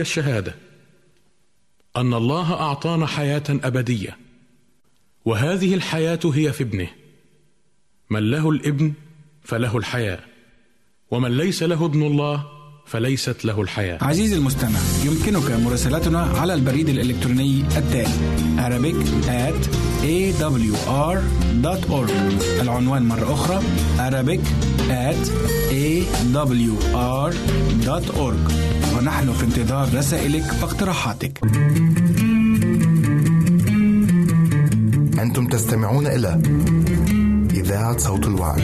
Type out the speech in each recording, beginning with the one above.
الشهادة أن الله أعطانا حياة أبدية وهذه الحياة هي في ابنه. من له الابن فله الحياة ومن ليس له ابن الله فليست له الحياة. عزيزي المستمع يمكنك مراسلتنا على البريد الإلكتروني التالي Arabic at awr.org العنوان مرة أخرى Arabic at awr.org ونحن في انتظار رسائلك واقتراحاتك أنتم تستمعون إلى إذاعة صوت الوعي.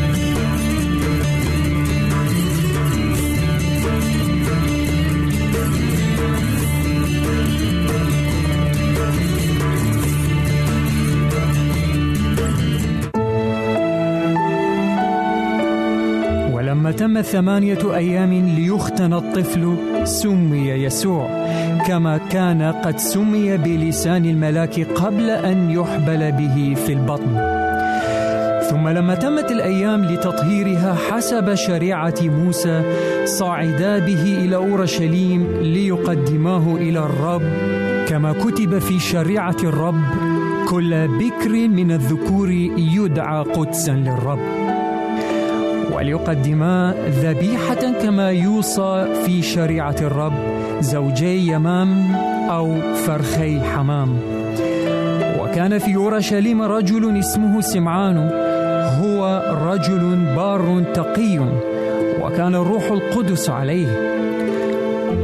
ولما تم ثمانية أيام ليختن الطفل سمي يسوع كما كان قد سمي بلسان الملاك قبل أن يحبل به في البطن. ثم لما تمت الأيام لتطهيرها حسب شريعة موسى صعدا به إلى أورشليم ليقدماه إلى الرب كما كتب في شريعة الرب كل بكر من الذكور يدعى قدسا للرب. وليقدما ذبيحة كما يوصى في شريعة الرب زوجي يمام أو فرخي حمام. وكان في أورشليم رجل اسمه سمعان هو رجل بار تقي وكان الروح القدس عليه.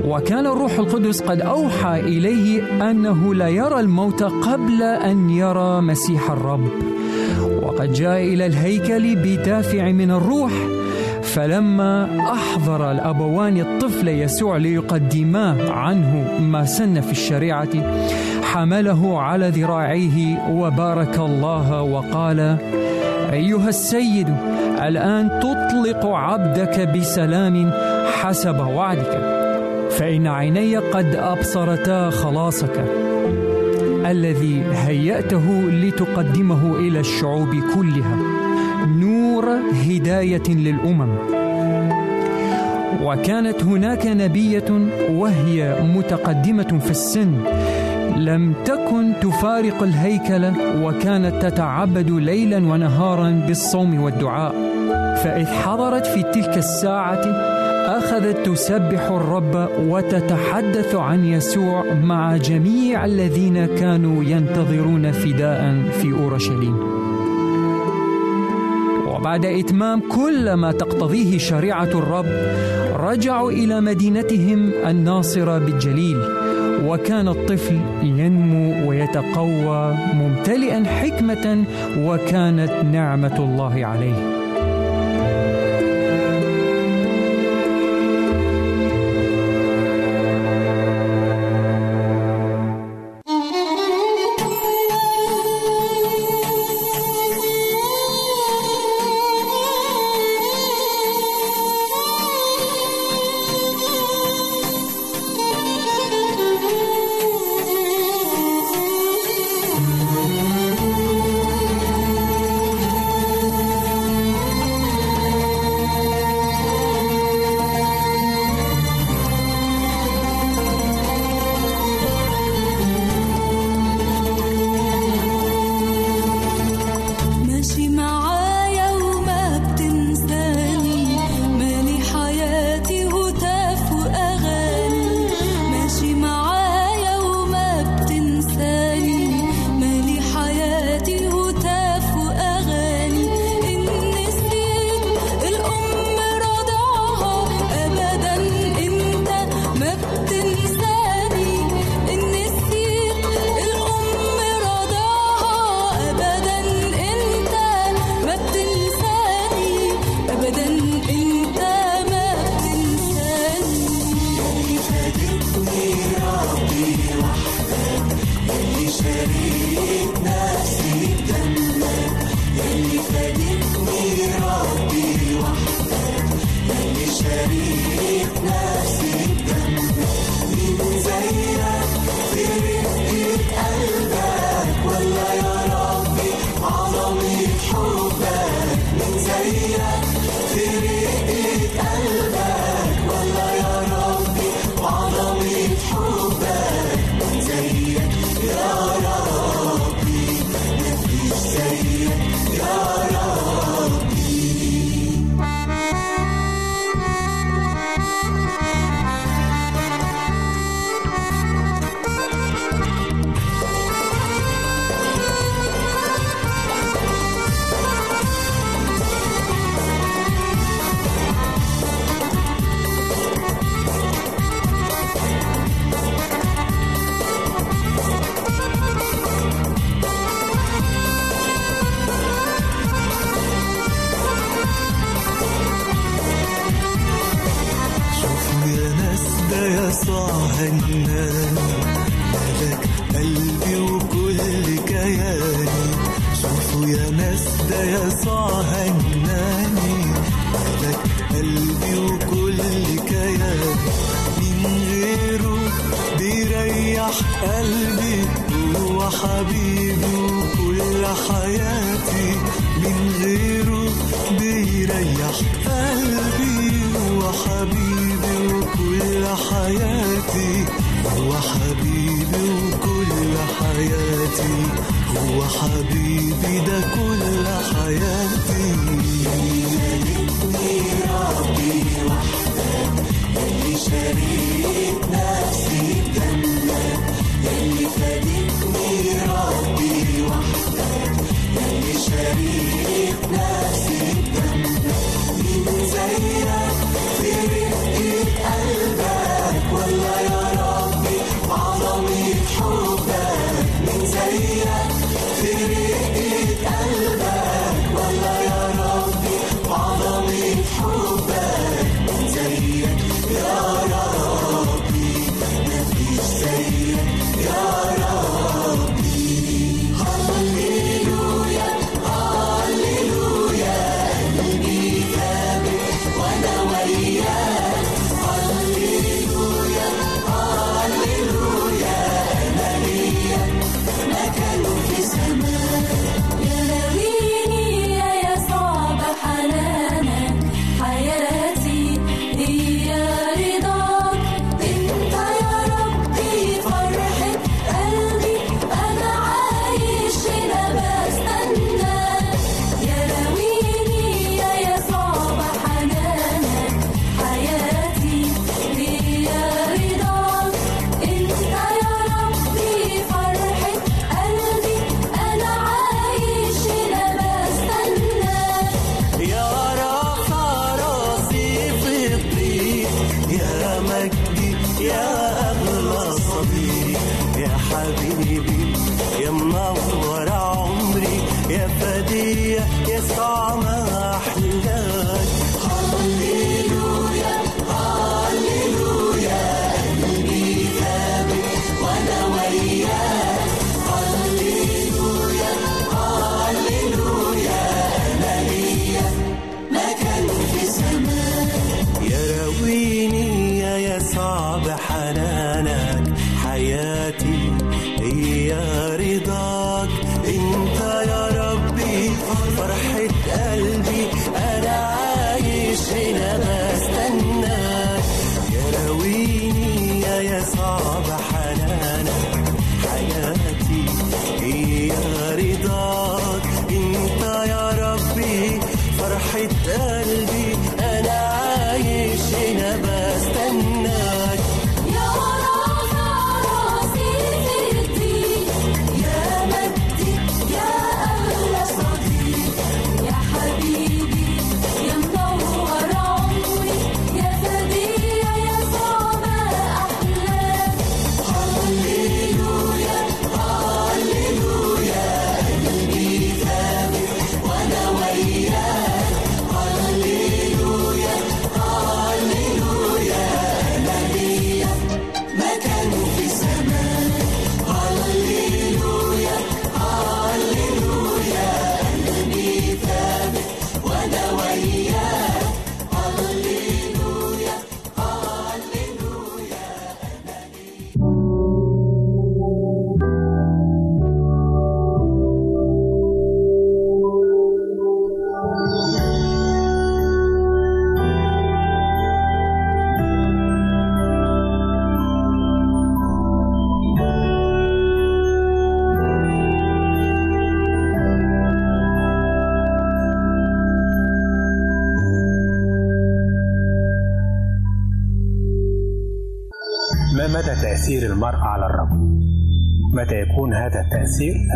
وكان الروح القدس قد أوحى إليه أنه لا يرى الموت قبل أن يرى مسيح الرب. وقد جاء إلى الهيكل بدافع من الروح فلما أحضر الأبوان الطفل يسوع ليقدما عنه ما سن في الشريعة حمله على ذراعيه وبارك الله وقال أيها السيد الآن تطلق عبدك بسلام حسب وعدك فإن عيني قد أبصرتا خلاصك. الذي هيأته لتقدمه إلى الشعوب كلها. نور هداية للأمم. وكانت هناك نبية وهي متقدمة في السن. لم تكن تفارق الهيكل وكانت تتعبد ليلا ونهارا بالصوم والدعاء. فإذ حضرت في تلك الساعة أخذت تسبح الرب وتتحدث عن يسوع مع جميع الذين كانوا ينتظرون فداء في أورشليم. وبعد إتمام كل ما تقتضيه شريعة الرب رجعوا إلى مدينتهم الناصرة بالجليل وكان الطفل ينمو ويتقوى ممتلئا حكمة وكانت نعمة الله عليه. هناني مالك قلبي وكل كياني شوفوا يا ناس ده يسوع هناني مالك قلبي وكل كياني من غيره بيريح قلبي هو حبيبي وكل حياتي. من غيره بيريح حبيبي وكل حياتي هو حبيبي ده كل حياتي. ملكني ربي وحدك اللي شريك نفسي بدمك اللي فادتني ربي وحدك اللي شريك نفسي.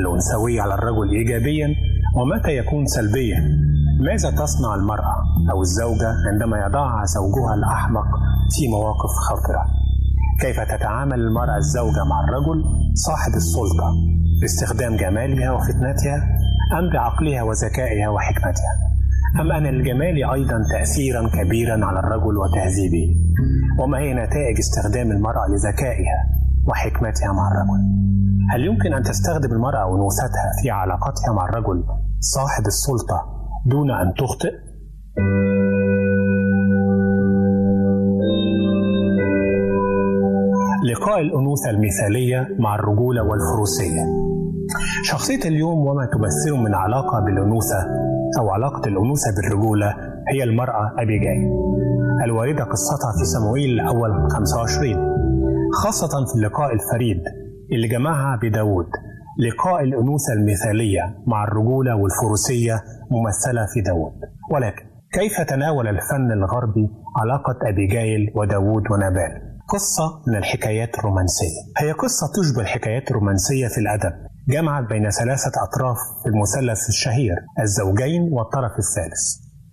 الأنثوي على الرجل إيجابيا ومتى يكون سلبيا؟ ماذا تصنع المرأة أو الزوجة عندما يضعها زوجها الأحمق في مواقف خطرة؟ كيف تتعامل المرأة الزوجة مع الرجل صاحب السلطة باستخدام جمالها وفتنتها أم بعقلها وذكائها وحكمتها؟ أم أن الجمال أيضا تأثيرا كبيرا على الرجل وتهذيبه؟ وما هي نتائج استخدام المرأة لذكائها وحكمتها مع الرجل هل يمكن أن تستخدم المرأة أنوثتها في علاقتها مع الرجل صاحب السلطة دون أن تخطئ؟ لقاء الأنوثة المثالية مع الرجولة والفروسية شخصية اليوم وما تمثله من علاقة بالأنوثة أو علاقة الأنوثة بالرجولة هي المرأة أبيجايل الواردة قصتها في صموئيل الأول 25 خاصة في اللقاء الفريد اللي جمعها بداود لقاء الأنوثة المثالية مع الرجولة والفروسية ممثلة في داود. ولكن كيف تناول الفن الغربي علاقة أبيجايل وداود ونبال قصة من الحكايات الرومانسية. هي قصة تشبه الحكايات الرومانسية في الأدب. جمعت بين ثلاثة أطراف في المثلث الشهير الزوجين والطرف الثالث.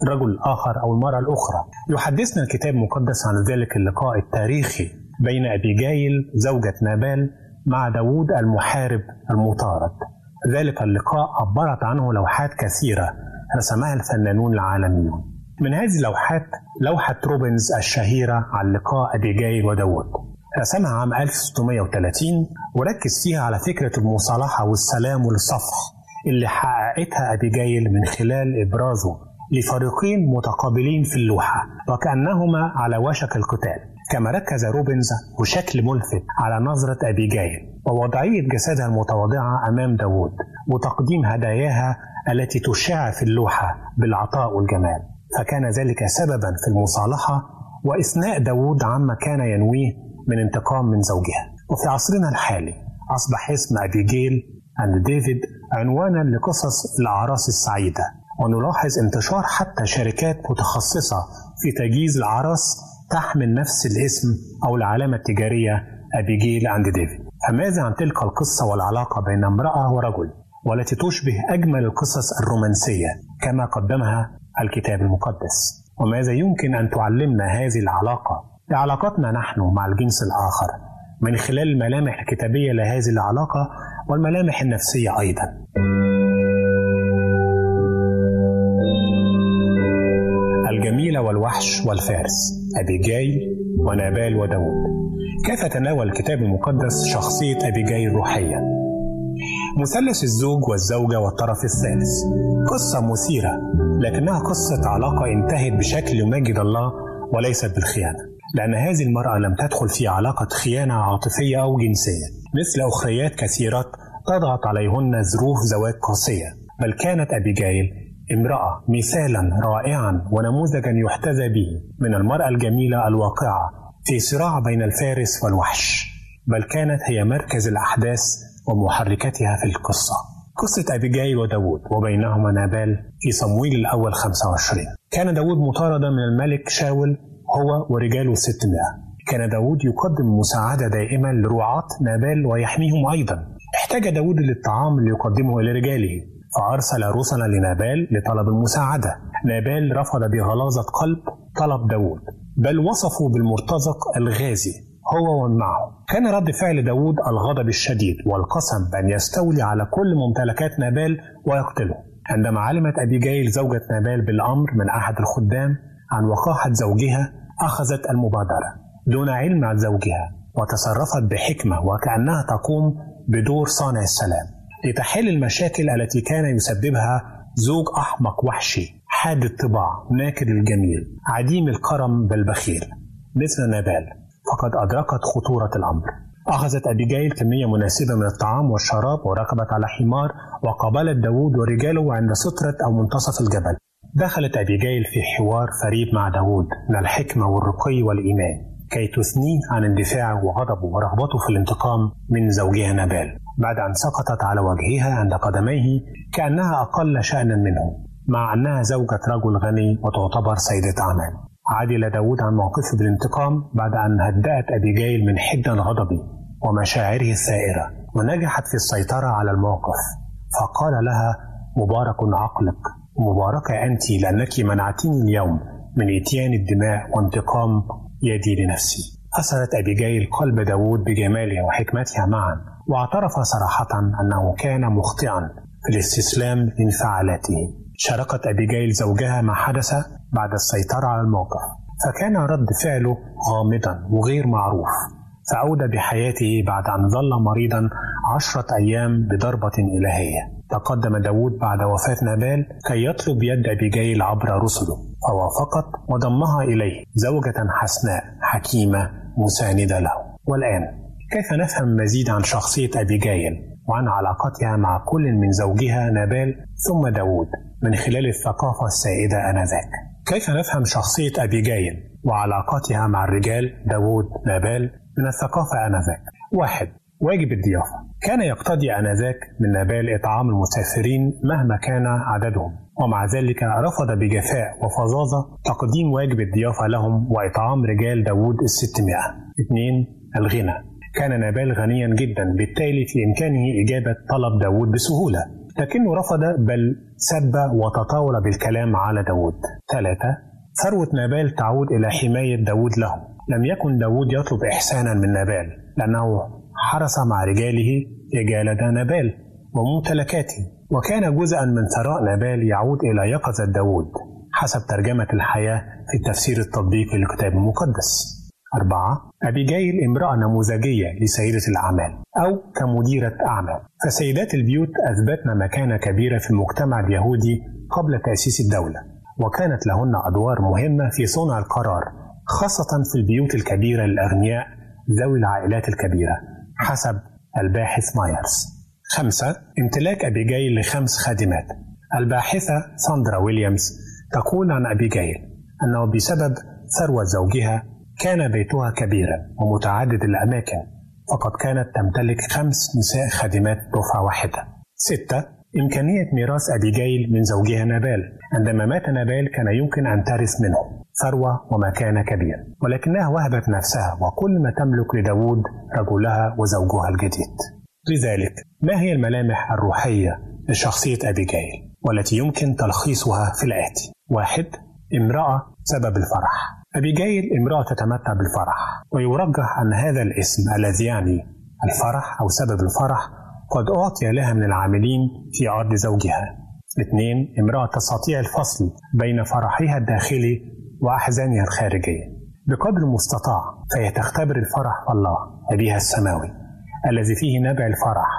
الرجل الآخر أو المرأة الأخرى. يحدثنا الكتاب المقدس عن ذلك اللقاء التاريخي بين أبيجايل زوجة نابال مع داود المحارب المطارد. ذلك اللقاء عبرت عنه لوحات كثيرة رسمها الفنانون العالميون. من هذه اللوحات لوحة روبنز الشهيرة عن لقاء أبيجايل وداود رسمها عام 1630 وركز فيها على فكرة المصالحة والسلام والصفح اللي حققتها أبيجايل من خلال إبرازه لفريقين متقابلين في اللوحة وكأنهما على وشك القتال. كما ركز روبنز بشكل ملفت على نظرة أبيجايل ووضعية جسدها المتواضعة أمام داود وتقديم هداياها التي تشع في اللوحة بالعطاء والجمال. فكان ذلك سببا في المصالحة وإثناء داود عما كان ينويه من انتقام من زوجها. وفي عصرنا الحالي أصبح اسم أبيجيل أند ديفيد عنوانا لقصص الأعراس السعيدة ونلاحظ انتشار حتى شركات متخصصة في تجهيز العراس تحمل نفس الاسم أو العلامة التجارية أبيجيل أند ديفيد. فماذا عن تلك القصة والعلاقة بين امرأة ورجل والتي تشبه أجمل القصص الرومانسية كما قدمها الكتاب المقدس؟ وماذا يمكن أن تعلمنا هذه العلاقة؟ لعلاقتنا نحن مع الجنس الآخر من خلال الملامح الكتابية لهذه العلاقة والملامح النفسية أيضا. الجميلة والوحش والفارس أبيجايل ونابال وداود كيف تناول الكتاب المقدس شخصية أبيجايل روحيا؟ مثلث الزوج والزوجة والطرف الثالث. قصة مثيرة لكنها قصة علاقة انتهت بشكل يمجد الله وليست بالخيانة. لأن هذه المرأة لم تدخل في علاقة خيانة عاطفية أو جنسية. مثل أخريات كثيرات تضغط عليهن ظروف زواج قاسية. بل كانت أبيجايل امرأة مثالا رائعا ونموذجا يحتذى به من المرأة الجميلة الواقعة في صراع بين الفارس والوحش بل كانت هي مركز الأحداث ومحركتها في القصة. قصة أبيجايل وداود وبينهما نابال في صمويل الأول 25 كان داود مطاردا من الملك شاول هو ورجاله 600 كان داود يقدم مساعدة دائمة لرعاة نابال ويحميهم أيضا. احتاج داود للطعام ليقدمه لرجاله فأرسل رسلا لنابال لطلب المساعدة. نابال رفض بغلاظة قلب طلب داود بل وصفه بالمرتزق الغازي هو ومن معه. كان رد فعل داود الغضب الشديد والقسم بأن يستولي على كل ممتلكات نابال ويقتله. عندما علمت أبيجايل زوجة نابال بالأمر من أحد الخدام عن وقاحة زوجها أخذت المبادرة دون علم عن زوجها وتصرفت بحكمة وكأنها تقوم بدور صانع السلام. لتحل المشاكل التي كان يسببها زوج أحمق وحشي حاد الطباع ناكر الجميل عديم الكرم بل بخيل مثل نابال فقد أدركت خطورة الأمر. أخذت أبيجايل كمية مناسبة من الطعام والشراب وركبت على حمار وقابلت داود ورجاله عند سترة أو منتصف الجبل. دخلت أبيجايل في حوار فريد مع داود من الحكمة والرقي والإيمان كي تثنيه عن اندفاعه وغضبه ورغبته في الانتقام من زوجها نابال. بعد أن سقطت على وجهها عند قدميه كأنها أقل شأنا منه مع أنها زوجة رجل غني وتعتبر سيدة أعمال عدل داود عن موقفه بالانتقام بعد أن هدأت أبيجايل من حدة غضبه ومشاعره الثائرة ونجحت في السيطرة على الموقف. فقال لها مبارك عقلك ومباركة أنت لأنك منعتني اليوم من إتيان الدماء وانتقام يدي لنفسي. أثرت أبيجايل قلب داود بجمالها وحكمتها معا. واعترف صراحة أنه كان مخطئا في الاستسلام لانفعالاته شاركت أبيجايل زوجها ما حدث بعد السيطرة على الموقف فكان رد فعله غامضا وغير معروف. فأودى بحياته بعد أن ظل مريضا عشرة أيام بضربة إلهية. تقدم داود بعد وفاة نابال كي يطلب يد أبيجيل عبر رسله فوافقت وضمها إليه زوجة حسناء حكيمة مساندة له. والآن كيف نفهم مزيد عن شخصية أبيجيل وعن علاقتها مع كل من زوجها نابال ثم داود من خلال الثقافة السائدة آنذاك؟ كيف نفهم شخصية أبيجيل وعلاقتها مع الرجال داود نابال من الثقافة آنذاك؟ واحد واجب الضيافة. كان يقتضي آنذاك من نابال إطعام المسافرين مهما كان عددهم ومع ذلك رفض بجفاء وفظاظة تقديم واجب الضيافة لهم وإطعام رجال داود الستمائة. اثنين الغنى. كان نابال غنيا جدا بالتالي في إمكانه إجابة طلب داود بسهولة. لكنه رفض بل سب وتطاول بالكلام على داود ثلاثة ثروة نابال تعود إلى حماية داود له. لم يكن داود يطلب إحسانا من نابال. لأنه حرس مع رجاله رجال نابال وممتلكاته. وكان جزءا من ثراء نابال يعود إلى يقظة داود حسب ترجمة الحياة في التفسير التطبيقي للكتاب المقدس. أربعة أبيجايل امرأة نموذجية لسيدة الأعمال أو كمديرة أعمال. فسيدات البيوت أثبتن مكانة كبيرة في المجتمع اليهودي قبل تأسيس الدولة وكانت لهن أدوار مهمة في صنع القرار خاصة في البيوت الكبيرة للأغنياء ذوي العائلات الكبيرة حسب الباحث مايرز خمسة امتلاك أبيجايل لخمس خادمات. الباحثة ساندرا ويليامز تقول عن أبيجايل أنه بسبب ثروة زوجها كان بيتها كبيرا ومتعدد الأماكن فقد كانت تمتلك خمس نساء خادمات دفعة واحدة. ستة إمكانية ميراث أبيجايل من زوجها نابال. عندما مات نابال كان يمكن أن ترث منه ثروة ومكانة كبيرة ولكنها وهبت نفسها وكل ما تملك لداود رجلها وزوجها الجديد. لذلك ما هي الملامح الروحية لشخصية أبيجايل والتي يمكن تلخيصها في الآتي؟ واحد امرأة سبب الفرح. أبيجايل امرأة تتمتع بالفرح ويرجح أن هذا الاسم الذي يعني الفرح أو سبب الفرح قد أعطي لها من العاملين في عرض زوجها. اثنين امرأة تستطيع الفصل بين فرحها الداخلي وأحزانها الخارجية. بقدر المستطاع فهي تختبر الفرح الله أبيها السماوي الذي فيه نبع الفرح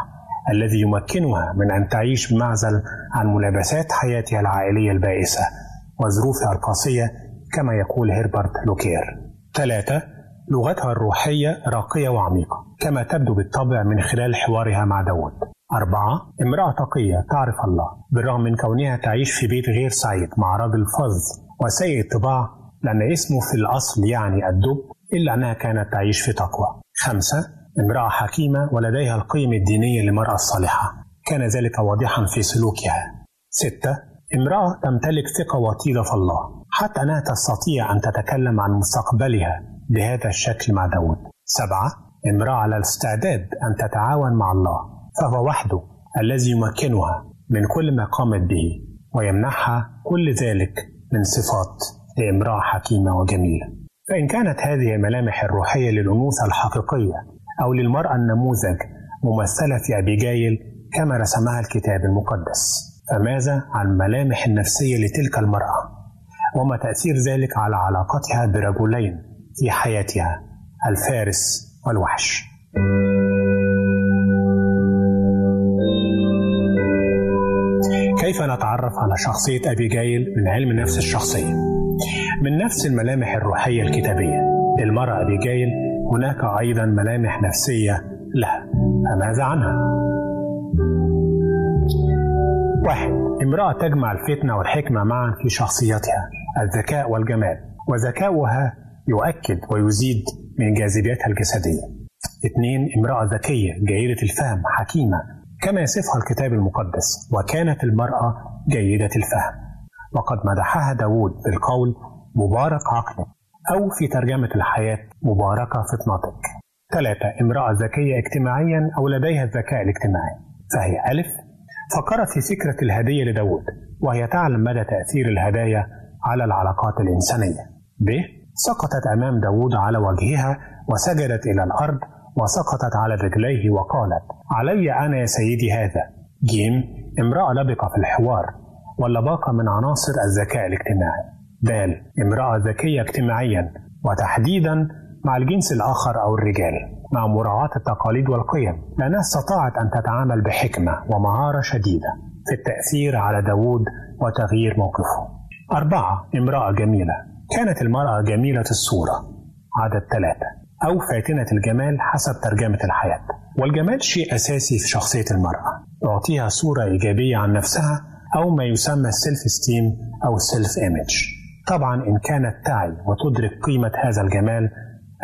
الذي يمكنها من أن تعيش بمعزل عن ملابسات حياتها العائلية البائسة وظروفها القاسية كما يقول هيربرت لوكير. ثلاثة لغتها الروحية راقية وعميقة كما تبدو بالطبع من خلال حوارها مع داود أربعة امرأة تقية تعرف الله بالرغم من كونها تعيش في بيت غير سعيد مع رجل فظ. وسيء الطباع لأن اسمه في الأصل يعني الدب إلا أنها كانت تعيش في تقوى. خمسة امرأة حكيمة ولديها القيم الدينية للمرأة الصالحة. كان ذلك واضحا في سلوكها. ستة امرأة تمتلك ثقة وطيدة في الله. حتى أنها تستطيع أن تتكلم عن مستقبلها بهذا الشكل مع داود. سبعة امرأة على الاستعداد أن تتعاون مع الله فهو وحده الذي يمكنها من كل ما قامت به ويمنحها كل ذلك من صفات لامرأة حكيمة وجميلة. فإن كانت هذه الملامح الروحية للأنوثة الحقيقية أو للمرأة النموذج ممثلة في أبيجايل كما رسمها الكتاب المقدس فماذا عن الملامح النفسية لتلك المرأة؟ وما تأثير ذلك على علاقتها برجلين في حياتها الفارس والوحش كيف نتعرف على شخصية أبيجايل من علم نفس الشخصية؟ من نفس الملامح الروحية الكتابية للمرأة أبيجايل هناك أيضا ملامح نفسية لها فماذا عنها؟ واحد. امرأة تجمع الفتنة والحكمة معا في شخصيتها الذكاء والجمال. وذكاؤها يؤكد ويزيد من جاذبيتها الجسدية. اثنين امرأة ذكية جيدة الفهم حكيمة كما يصفها الكتاب المقدس وكانت المرأة جيدة الفهم. وقد مدحها داود بالقول مبارك عقلك أو في ترجمة الحياة مباركة فطنتك ثلاثة امرأة ذكية اجتماعيا أو لديها الذكاء الاجتماعي فهي ألف فكرت في فكرة الهدية لداود وهي تعلم مدى تأثير الهدايا على العلاقات الإنسانية. ب. سقطت أمام داود على وجهها وسجدت إلى الأرض وسقطت على رجليه وقالت علي أنا يا سيدي هذا. جيم امرأة لبقة في الحوار واللباقة من عناصر الذكاء الاجتماعي. د. امرأة ذكية اجتماعيا وتحديدا مع الجنس الآخر أو الرجال. مع مراعاة التقاليد والقيم. لأنها استطاعت أن تتعامل بحكمة ومهارة شديدة في التأثير على داوود وتغيير موقفه. أربعة امرأة جميلة. كانت المرأة جميلة الصورة. عدد ثلاثة. أو فاتنة الجمال حسب ترجمة الحياة. والجمال شيء أساسي في شخصية المرأة. يعطيها صورة إيجابية عن نفسها أو ما يسمى ال self-esteem أو ال self-image طبعا إن كانت تعي وتدرك قيمة هذا الجمال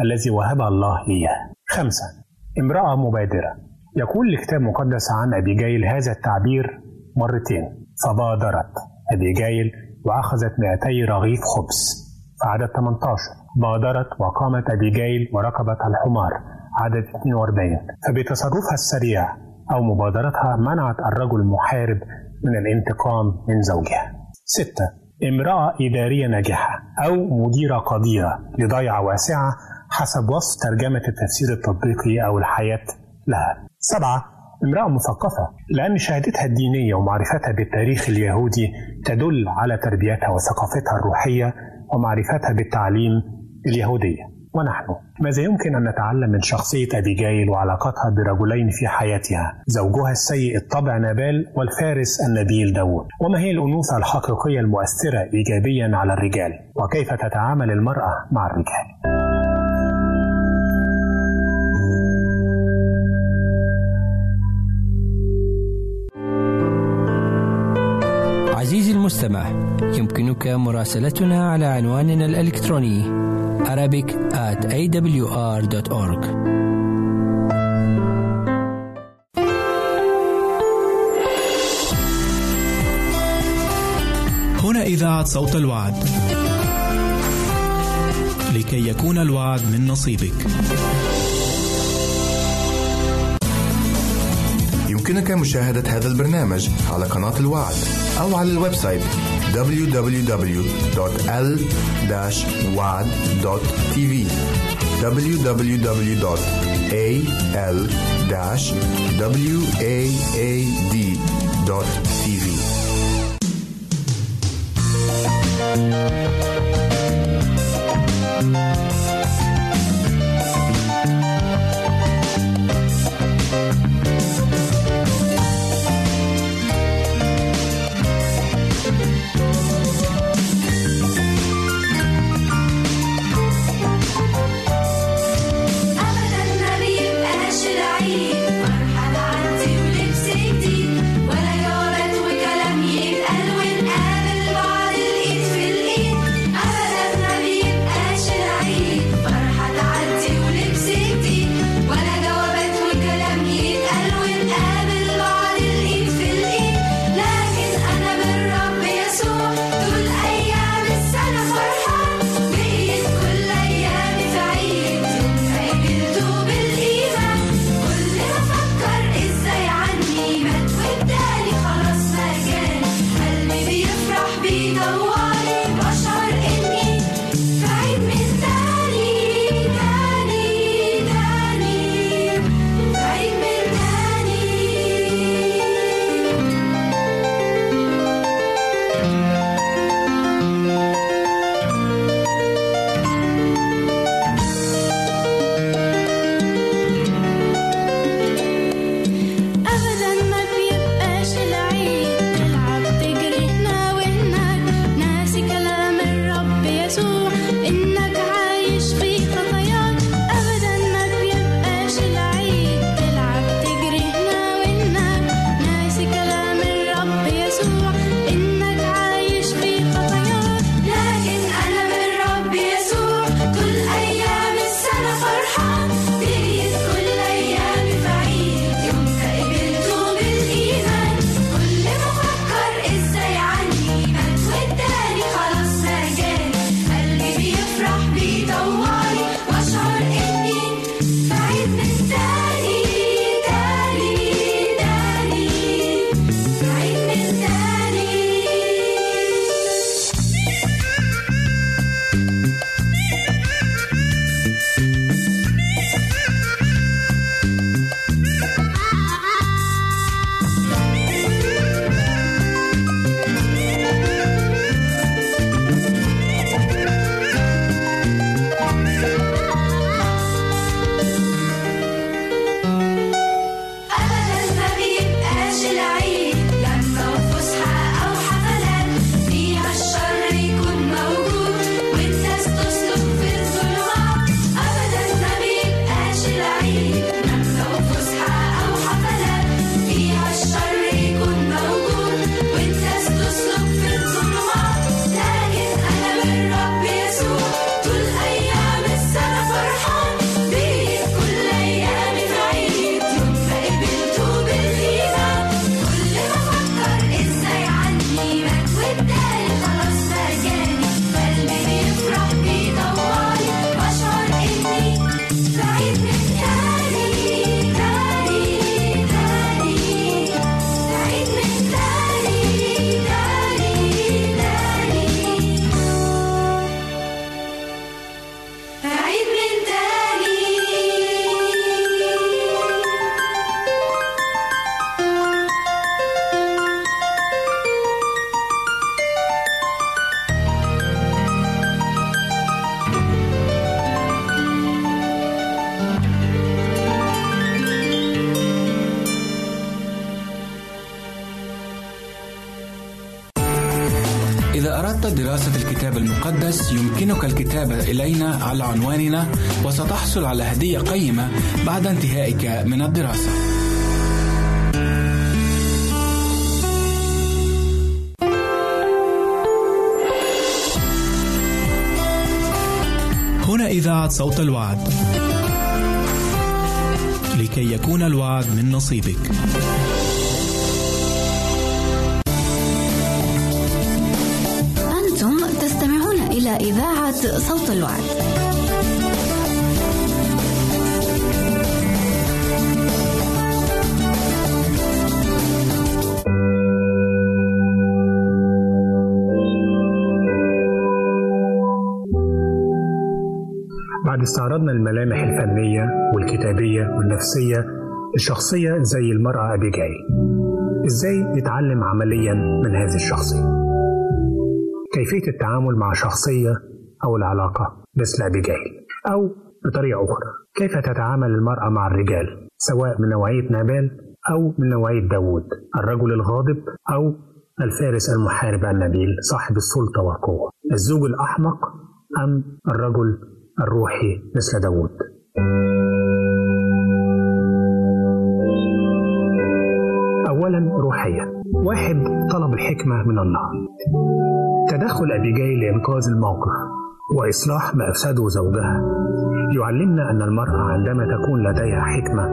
الذي وهبها الله إياه. خمسة. امرأة مبادرة. يقول الكتاب المقدس عن أبيجايل هذا التعبير مرتين. فبادرت أبيجايل وأخذت 200 رغيف خبز. عدد 18 بادرت وقامت أبيجايل وركبت الحمار. عدد 42 فبتصرفها السريع أو مبادرتها منعت الرجل المحارب من الانتقام من زوجها. ستة. امرأة إدارية ناجحة أو مديرة قديرة لضيعة واسعة حسب وصف ترجمة التفسير التطبيقي أو الحياة لها. سبعة امرأة مثقفة. لأن شهادتها الدينية ومعرفتها بالتاريخ اليهودي تدل على تربيتها وثقافتها الروحية ومعرفتها بالتعليم اليهودية ونحن ماذا يمكن أن نتعلم من شخصية أبيجايل وعلاقتها برجلين في حياتها؟ زوجها السيء الطبع نابال والفارس النبيل داود وما هي الأنوثة الحقيقية المؤثرة إيجابيا على الرجال؟ وكيف تتعامل المرأة مع الرجال؟ يمكنك مراسلتنا على عنواننا الإلكتروني Arabic at awr.org هنا إذاعة صوت الوعد. لكي يكون الوعد من نصيبك. يمكنك مشاهدة هذا البرنامج على قناة الوعد أو على الويب سايت. www.al-wad.tv www.al-waad.tv Thank. وستحصل على هدية قيمة بعد انتهائك من الدراسة. هنا إذاعة صوت الوعد. لكي يكون الوعد من نصيبك. إذاعة صوت الوعد. بعد استعرضنا الملامح الفنية والكتابية والنفسية لشخصية زي المرأة أبيجايل. إزاي نتعلم عمليا من هذه الشخصية؟ كيفية التعامل مع شخصية أو العلاقة مثل أبيجايل؟ أو بطريقة أخرى كيف تتعامل المرأة مع الرجال سواء من نوعية نابال أو من نوعية داوود الرجل الغاضب أو الفارس المحارب النبيل صاحب السلطة والقوة الزوج الأحمق أم الرجل الروحي مثل داوود أولا روحيا واحد طلب الحكمة من الله. تدخل أبيجايل لإنقاذ الموقف وإصلاح ما أفسده زوجها. يعلمنا أن المرأة عندما تكون لديها حكمة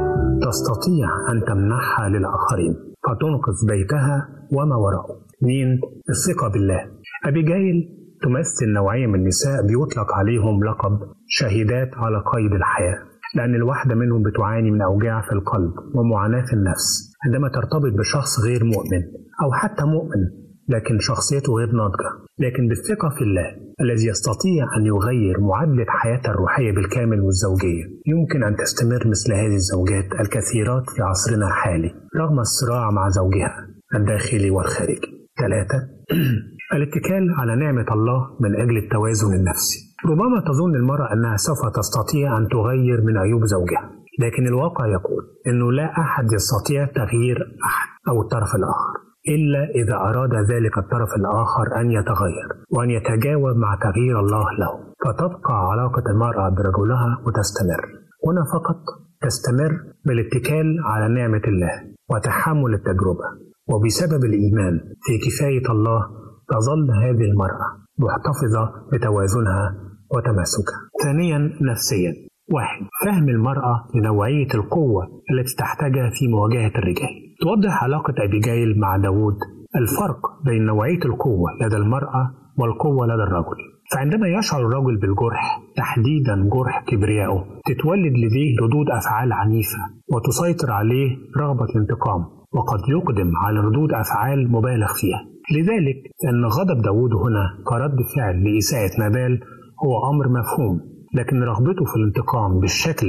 تستطيع أن تمنحها للآخرين فتنقذ بيتها وما وراءه. اثنين الثقة بالله. أبيجايل تمثل نوعية من النساء بيطلق عليهم لقب شهيدات على قيد الحياة لأن الواحدة منهم بتعاني من أوجاع في القلب ومعاناة في النفس عندما ترتبط بشخص غير مؤمن أو حتى مؤمن لكن شخصيته غير ناضجة. لكن بالثقة في الله الذي يستطيع أن يغير معادلة حياتها الروحية بالكامل والزوجية يمكن أن تستمر مثل هذه الزوجات الكثيرات في عصرنا الحالي رغم الصراع مع زوجها الداخلي والخارجي. ثلاثة الاتكال على نعمة الله من أجل التوازن النفسي. ربما تظن المرأة أنها سوف تستطيع أن تغير من عيوب زوجها لكن الواقع يقول أنه لا أحد يستطيع تغيير أحد أو الطرف الآخر إلا إذا أراد ذلك الطرف الآخر أن يتغير وأن يتجاوب مع تغيير الله له. فتبقى علاقة المرأة برجلها وتستمر. هنا فقط تستمر بالاتكال على نعمة الله وتحمل التجربة وبسبب الإيمان في كفاية الله تظل هذه المرأة محتفظة بتوازنها وتماسكها. ثانيا نفسيا واحد فهم المرأة لنوعية القوة التي تحتاجها في مواجهة الرجال. توضح علاقة أبيجايل مع داوود الفرق بين نوعية القوة لدى المرأة والقوة لدى الرجل. فعندما يشعر الرجل بالجرح تحديدا جرح كبريائه تتولد لديه ردود أفعال عنيفة وتسيطر عليه رغبة الانتقام وقد يقدم على ردود أفعال مبالغ فيها لذلك أن غضب داود هنا كرد فعل لإساءة نابال هو أمر مفهوم لكن رغبته في الانتقام بالشكل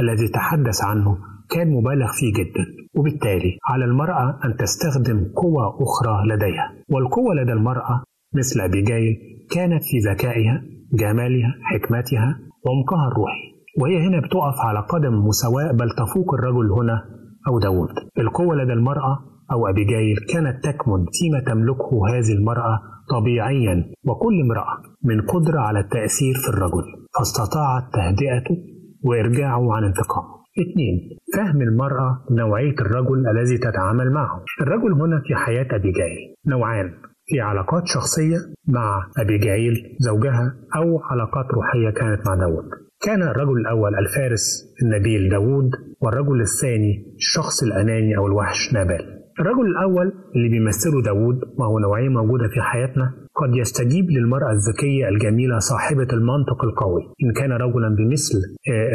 الذي تحدث عنه كان مبالغ فيه جدا. وبالتالي على المرأة أن تستخدم قوة أخرى لديها والقوة لدى المرأة مثل أبيجايل كانت في ذكائها جمالها حكمتها وعمقها الروحي. وهي هنا بتقف على قدم مساواة بل تفوق الرجل هنا أو داود القوة لدى المرأة أو أبيجايل كانت تكمن فيما تملكه هذه المرأة طبيعيا وكل امرأة من قدرة على التأثير في الرجل فاستطاعت تهدئته وإرجاعه عن انتقامه اثنين فهم المرأة نوعية الرجل الذي تتعامل معه. الرجل هنا في حياة أبيجايل نوعان في علاقات شخصية مع أبيجايل زوجها أو علاقات روحية كانت مع داود كان الرجل الأول الفارس النبيل داود والرجل الثاني الشخص الأناني أو الوحش نابال. الرجل الأول اللي بيمثله داود وهو نوعية موجودة في حياتنا قد يستجيب للمرأة الذكية الجميلة صاحبة المنطق القوي إن كان رجلا بمثل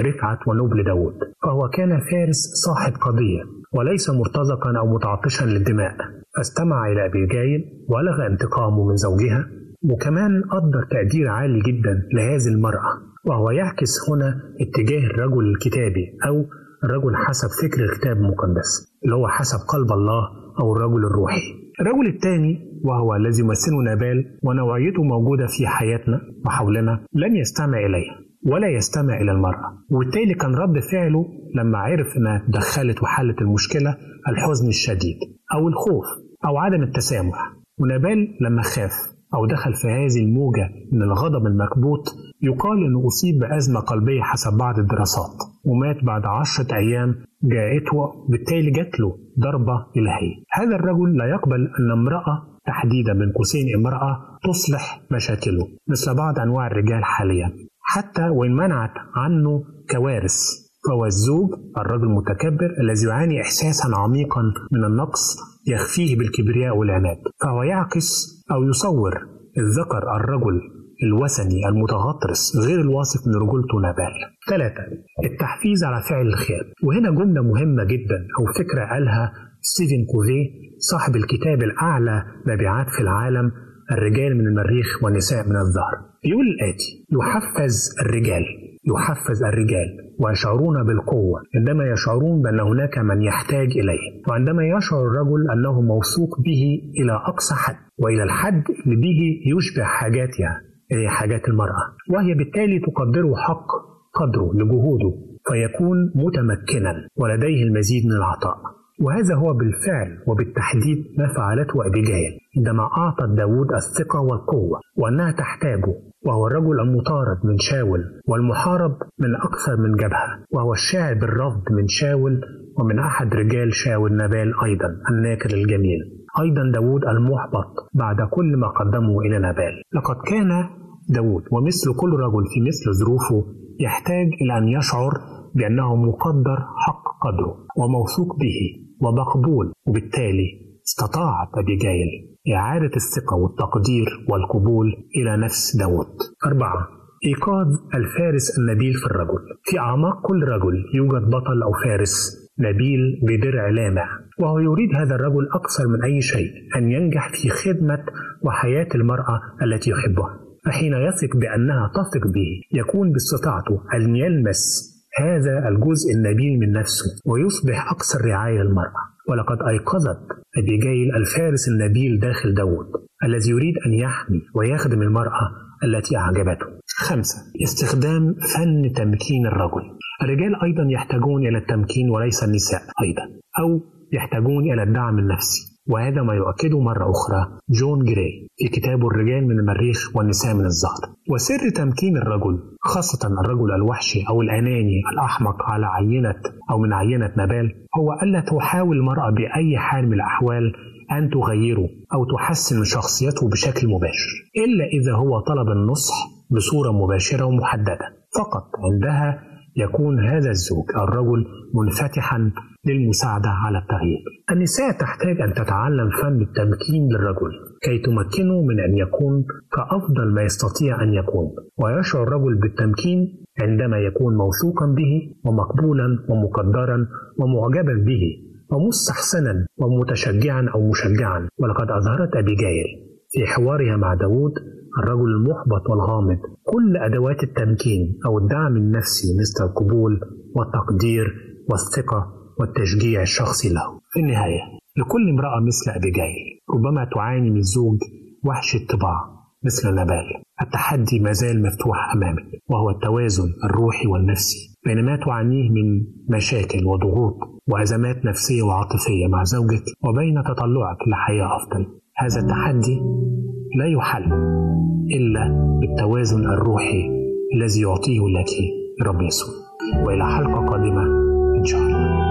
رفعة ونبل داود فهو كان فارس صاحب قضية وليس مرتزقا أو متعطشا للدماء فاستمع إلى أبيجايل ولغى انتقامه من زوجها وكمان قدر تقدير عالي جدا لهذه المرأة وهو يعكس هنا اتجاه الرجل الكتابي أو الرجل حسب فكر الكتاب المقدس اللي هو حسب قلب الله أو الرجل الروحي. الرجل الثاني وهو الذي يمثله نابال ونوعيته موجودة في حياتنا وحولنا لن يستمع إليها ولا يستمع إلى المرأة. وبالتالي كان رد فعله لما عرف أنها دخلت وحلت المشكلة الحزن الشديد أو الخوف أو عدم التسامح. ونابال لما خاف أو دخل في هذه الموجة من الغضب المكبوت يقال أنه أصيب بأزمة قلبية حسب بعض الدراسات ومات بعد عشرة أيام جاءته بالتالي جات له ضربة إلهية. هذا الرجل لا يقبل أن امرأة تحديدا بين قوسين امرأة تصلح مشاكله مثل بعض أنواع الرجال حاليا. حتى وإن منعت عنه كوارث فهو الزوج الرجل المتكبر الذي يعاني إحساسا عميقا من النقص يخفيه بالكبرياء والعناد فهو يعكس أو يصور الذكر الرجل الوثني المتغطرس غير الواثق من رجولته نبال. ثلاثة التحفيز على فعل الخير وهنا جملة مهمة جدا أو فكرة قالها ستيفن كوفي صاحب الكتاب الأعلى مبيعات في العالم الرجال من المريخ والنساء من الظهر يقول الآتي يحفز الرجال يحفز الرجال ويشعرون بالقوة. عندما يشعرون بأن هناك من يحتاج إليه وعندما يشعر الرجل أنه موثوق به إلى أقصى حد وإلى الحد اللي به يشبع حاجاتها أي حاجات المرأة وهي بالتالي تقدره حق قدره لجهوده فيكون متمكنا ولديه المزيد من العطاء. وهذا هو بالفعل وبالتحديد ما فعلته أبيجايل عندما أعطت داود الثقة والقوة وأنها تحتاجه وهو الرجل المطارد من شاول والمحارب من أكثر من جبهة وهو الشاعر بالرفض من شاول ومن أحد رجال شاول نبال أيضا الناكر الجميل. أيضا داود المحبط بعد كل ما قدمه إلى نبال لقد كان داود ومثل كل رجل في مثل ظروفه يحتاج إلى أن يشعر بأنه مقدر حق قدره وموثوق به. ومقبول وبالتالي استطاعت أبيجايل إعادة الثقة والتقدير والقبول إلى نفس داود أربعة إيقاظ الفارس النبيل في الرجل. في أعماق كل رجل يوجد بطل أو فارس نبيل بدرع لامع وهو يريد هذا الرجل أكثر من أي شيء أن ينجح في خدمة وحياة المرأة التي يحبها. فحين يثق بأنها تثق به يكون باستطاعته أن يلمس هذا الجزء النبيل من نفسه ويصبح أكثر رعاية للمرأة. ولقد أيقظت أبيجايل الفارس النبيل داخل داود الذي يريد أن يحمي ويخدم المرأة التي أعجبته. خمسة استخدام فن تمكين الرجل. الرجال أيضا يحتاجون إلى التمكين وليس النساء أيضا أو يحتاجون إلى الدعم النفسي. وهذا ما يؤكده مرة أخرى جون جراي في كتابه الرجال من المريخ والنساء من الزهر. وسر تمكين الرجل خاصة الرجل الوحشي أو الأناني الأحمق على عينة أو من عينة نبال هو ألا تحاول المرأة بأي حال من الأحوال أن تغيره أو تحسن من شخصيته بشكل مباشر إلا إذا هو طلب النصح بصورة مباشرة ومحددة. فقط عندها يكون هذا الزوج الرجل منفتحا للمساعدة على التغيير. النساء تحتاج أن تتعلم فن التمكين للرجل كي تمكنه من أن يكون كأفضل ما يستطيع أن يكون، ويشعر الرجل بالتمكين عندما يكون موثوقا به ومقبولا ومقدرا ومعجبا به ومستحسنا ومتشجعا أو مشجعا ولقد أظهرت أبيجايل في حوارها مع داود الرجل المحبط والغامض. كل أدوات التمكين أو الدعم النفسي مثل القبول والتقدير والثقة والتشجيع الشخصي له. في النهاية لكل امرأة مثل أبيجايل ربما تعاني من زوج وحش الطباع مثل نبال التحدي ما زال مفتوح أمامك وهو التوازن الروحي والنفسي بين ما تعانيه من مشاكل وضغوط وأزمات نفسية وعاطفية مع زوجك وبين تطلعك لحياة أفضل. هذا التحدي لا يحل إلا بالتوازن الروحي الذي يعطيه لك رب يسوع. وإلى حلقة قادمة إن شاء الله.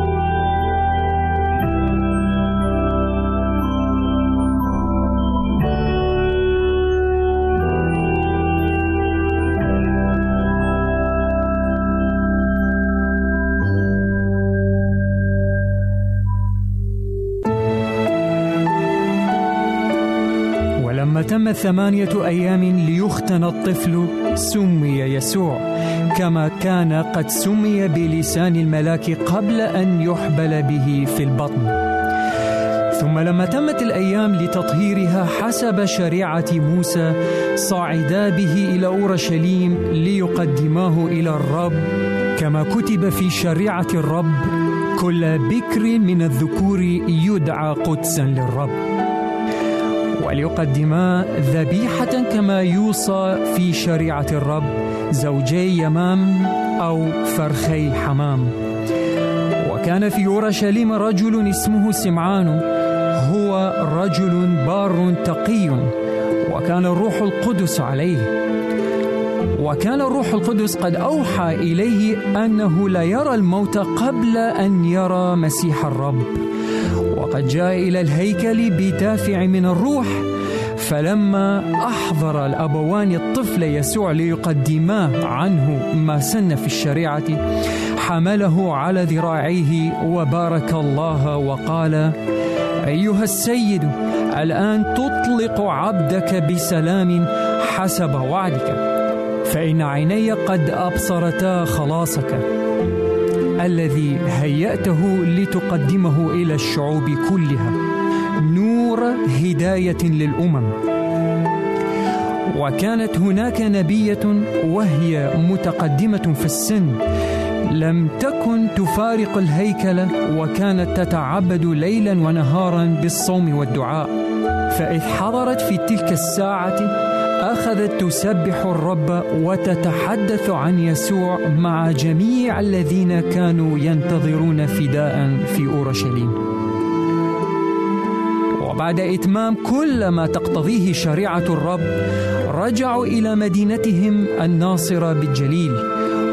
ثمانية أيام ليختن الطفل سمي يسوع كما كان قد سمي بلسان الملاك قبل أن يحبل به في البطن. ثم لما تمت الأيام لتطهيرها حسب شريعة موسى صعدا به إلى أورشليم ليقدماه إلى الرب. كما كتب في شريعة الرب كل بكر من الذكور يدعى قدسا للرب. وليقدما ذبيحة كما يوصى في شريعة الرب زوجي يمام أو فرخي حمام. وكان في أورشليم رجل اسمه سمعان هو رجل بار تقي وكان الروح القدس عليه. وكان الروح القدس قد أوحى إليه أنه لا يرى الموت قبل أن يرى مسيح الرب. وقد جاء إلى الهيكل بدافع من الروح فلما أحضر الأبوان الطفل يسوع ليقدماه عنه ما سن في الشريعة حمله على ذراعيه وبارك الله وقال أيها السيد الآن تطلق عبدك بسلام حسب وعدك فإن عيني قد أبصرتا خلاصك. الذي هيأته لتقدمه إلى الشعوب كلها. نور هداية للأمم. وكانت هناك نبية وهي متقدمة في السن. لم تكن تفارق الهيكل وكانت تتعبد ليلا ونهارا بالصوم والدعاء. فإذ حضرت في تلك الساعة اخذت تسبح الرب وتتحدث عن يسوع مع جميع الذين كانوا ينتظرون فداء في أورشليم. وبعد إتمام كل ما تقتضيه شريعة الرب رجعوا إلى مدينتهم الناصرة بالجليل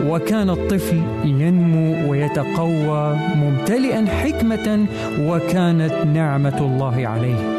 وكان الطفل ينمو ويتقوى ممتلئا حكمة وكانت نعمة الله عليه.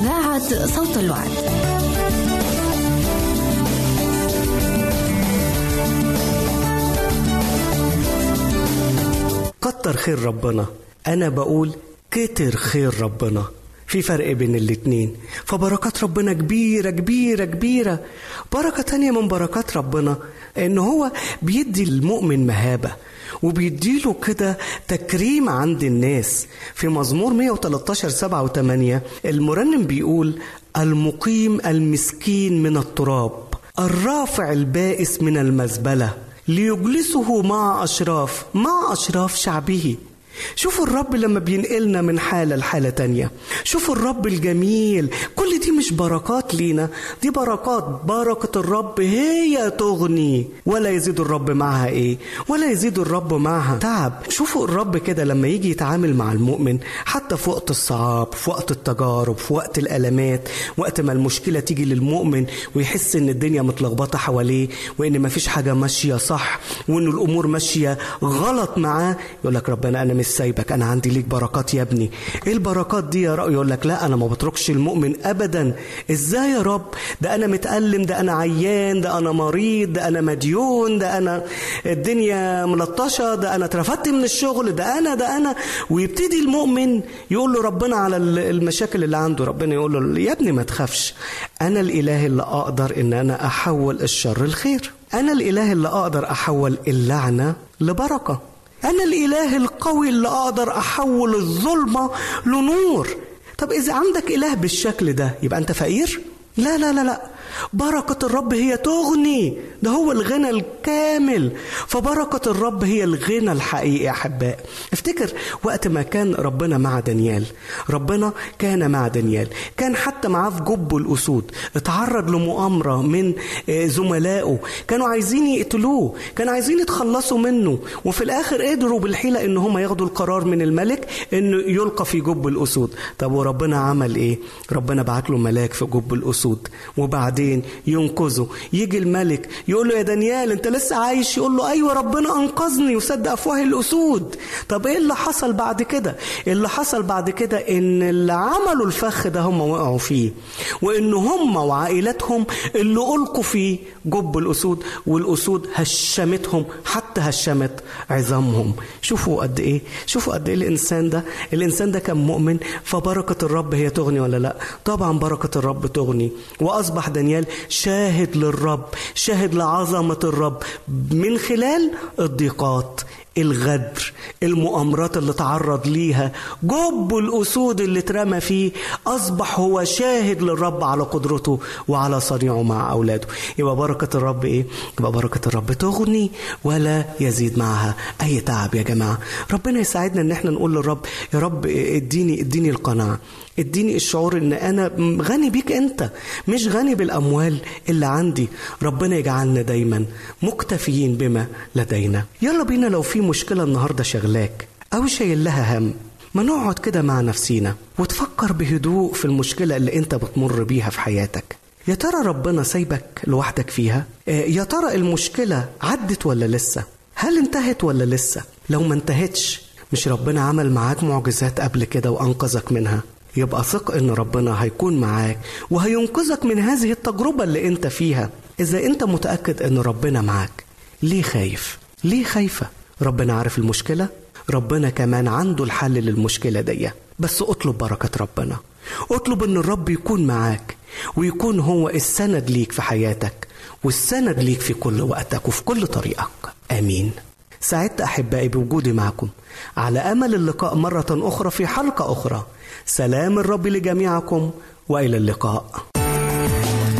إذاعة صوت الوعد. كتر خير ربنا. أنا بقول كتر خير ربنا. في فرق بين الاتنين. فبركات ربنا كبيرة كبيرة كبيرة. بركة تانية من بركات ربنا إن هو بيدي المؤمن مهابة. وبيديله كده تكريم عند الناس. في مزمور 113 7 و8 المرنم بيقول المقيم المسكين من التراب الرافع البائس من المزبلة ليجلسه مع أشراف مع أشراف شعبه. شوفوا الرب لما بينقلنا من حالة لحالة تانية. شوفوا الرب الجميل. كل دي مش بركات لينا. دي بركات. بركة الرب هي تغني. ولا يزيد الرب معها إيه؟ ولا يزيد الرب معها تعب. شوفوا الرب كده لما يجي يتعامل مع المؤمن. حتى في وقت الصعاب في وقت التجارب في وقت الألمات وقت ما المشكلة تيجي للمؤمن ويحس إن الدنيا متلخبطة حواليه وإن مفيش حاجة ماشية صح وإن الأمور ماشية غلط معاه يقول لك ربنا أنا مش سايبك أنا عندي ليك بركات يا ابني. إيه البركات دي يا رب يقول لك لا أنا ما بتركش المؤمن ابدا. إزاي يا رب؟ ده أنا متألم ده أنا عيان ده أنا مريض ده أنا مديون ده أنا الدنيا ملطشة ده أنا اترفدت من الشغل ده أنا ده أنا. ويبتدي المؤمن يقول له ربنا على المشاكل اللي عنده. ربنا يقول له يا ابني ما تخافش. أنا الإله اللي أقدر إن أنا أحول الشر الخير. أنا الإله اللي أقدر أحول اللعنة لبركة. أنا الإله القوي اللي أقدر أحول الظلمة لنور طب إذا عندك إله بالشكل ده يبقى أنت فقير؟ لا لا لا لا بركة الرب هي تغني. ده هو الغنى الكامل. فبركة الرب هي الغنى الحقيقي أحباء. افتكر وقت ما كان ربنا مع دانيال. ربنا كان مع دانيال. كان حتى معاه في جب الأسود. اتعرض لمؤامرة من زملائه. كانوا عايزين يقتلوه. كانوا عايزين يتخلصوا منه. وفي الآخر قدروا بالحيلة إن هم ياخدوا القرار من الملك إنه يلقى في جب الأسود. طب وربنا عمل إيه؟ ربنا بعت له ملاك في جب الأسود. وبعدين ينقذه. يجي الملك يقول له يا دانيال انت لسه عايش؟ يقول له أيوه ربنا أنقذني وسد أفواه الأسود. طب إيه اللي حصل بعد كده؟ اللي حصل بعد كده إن اللي عملوا الفخ ده هم وقعوا فيه. وإن هم وعائلتهم اللي ألقوا في جب الأسود والأسود هشمتهم حتى هشمت عظامهم. شوفوا قد إيه شوفوا قد إيه الإنسان ده. الإنسان ده كان مؤمن فبركة الرب هي تغني ولا لأ؟ طبعا بركة الرب تغني. وأصبح دانيال شاهد للرب شاهد لعظمة الرب. من خلال الضيقات الغدر المؤامرات اللي تعرض ليها جب الأسود اللي اترمى فيه أصبح هو شاهد للرب على قدرته وعلى صنيعه مع أولاده. يبقى بركة الرب إيه؟ يبقى بركة الرب تغني ولا يزيد معها. أي تعب يا جماعة. ربنا يساعدنا إن إحنا نقول للرب يا رب اديني اديني القناعة. اديني الشعور إن أنا غني بيك أنت مش غني بالأموال اللي عندي. ربنا يجعلنا دايما مكتفيين بما لدينا. يلا بينا لو في مشكلة النهارده شغلاك أو شايل لها هم. ما نقعد كده مع نفسينا وتفكر بهدوء في المشكلة اللي أنت بتمر بيها في حياتك. يا ترى ربنا سايبك لوحدك فيها؟ آه، يا ترى المشكلة عدت ولا لسه؟ هل انتهت ولا لسه؟ لو ما انتهتش مش ربنا عمل معاك معجزات قبل كده وأنقذك منها؟ يبقى ثق إن ربنا هيكون معاك وهينقذك من هذه التجربة اللي أنت فيها. إذا أنت متأكد إن ربنا معاك ليه خايف؟ ليه خايفة؟ ربنا عارف المشكلة؟ ربنا كمان عنده الحل للمشكلة دي. بس اطلب بركة ربنا. اطلب ان الرب يكون معاك ويكون هو السند ليك في حياتك والسند ليك في كل وقتك وفي كل طريقك. آمين. سعدت أحبائي بوجودي معكم. على أمل اللقاء مرة أخرى في حلقة أخرى. سلام الرب لجميعكم وإلى اللقاء.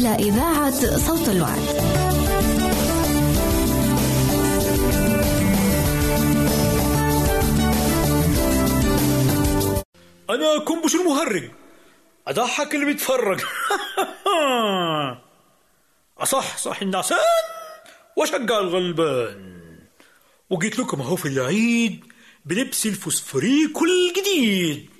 إلى إذاعة صوت الوعد. أنا كنبش المهرج. أضحك اللي بيتفرج. أصح صح النعسان؟ وأشجع الغلبان. وجيت لكم أهو في العيد بلبس الفوسفوريكو الجديد.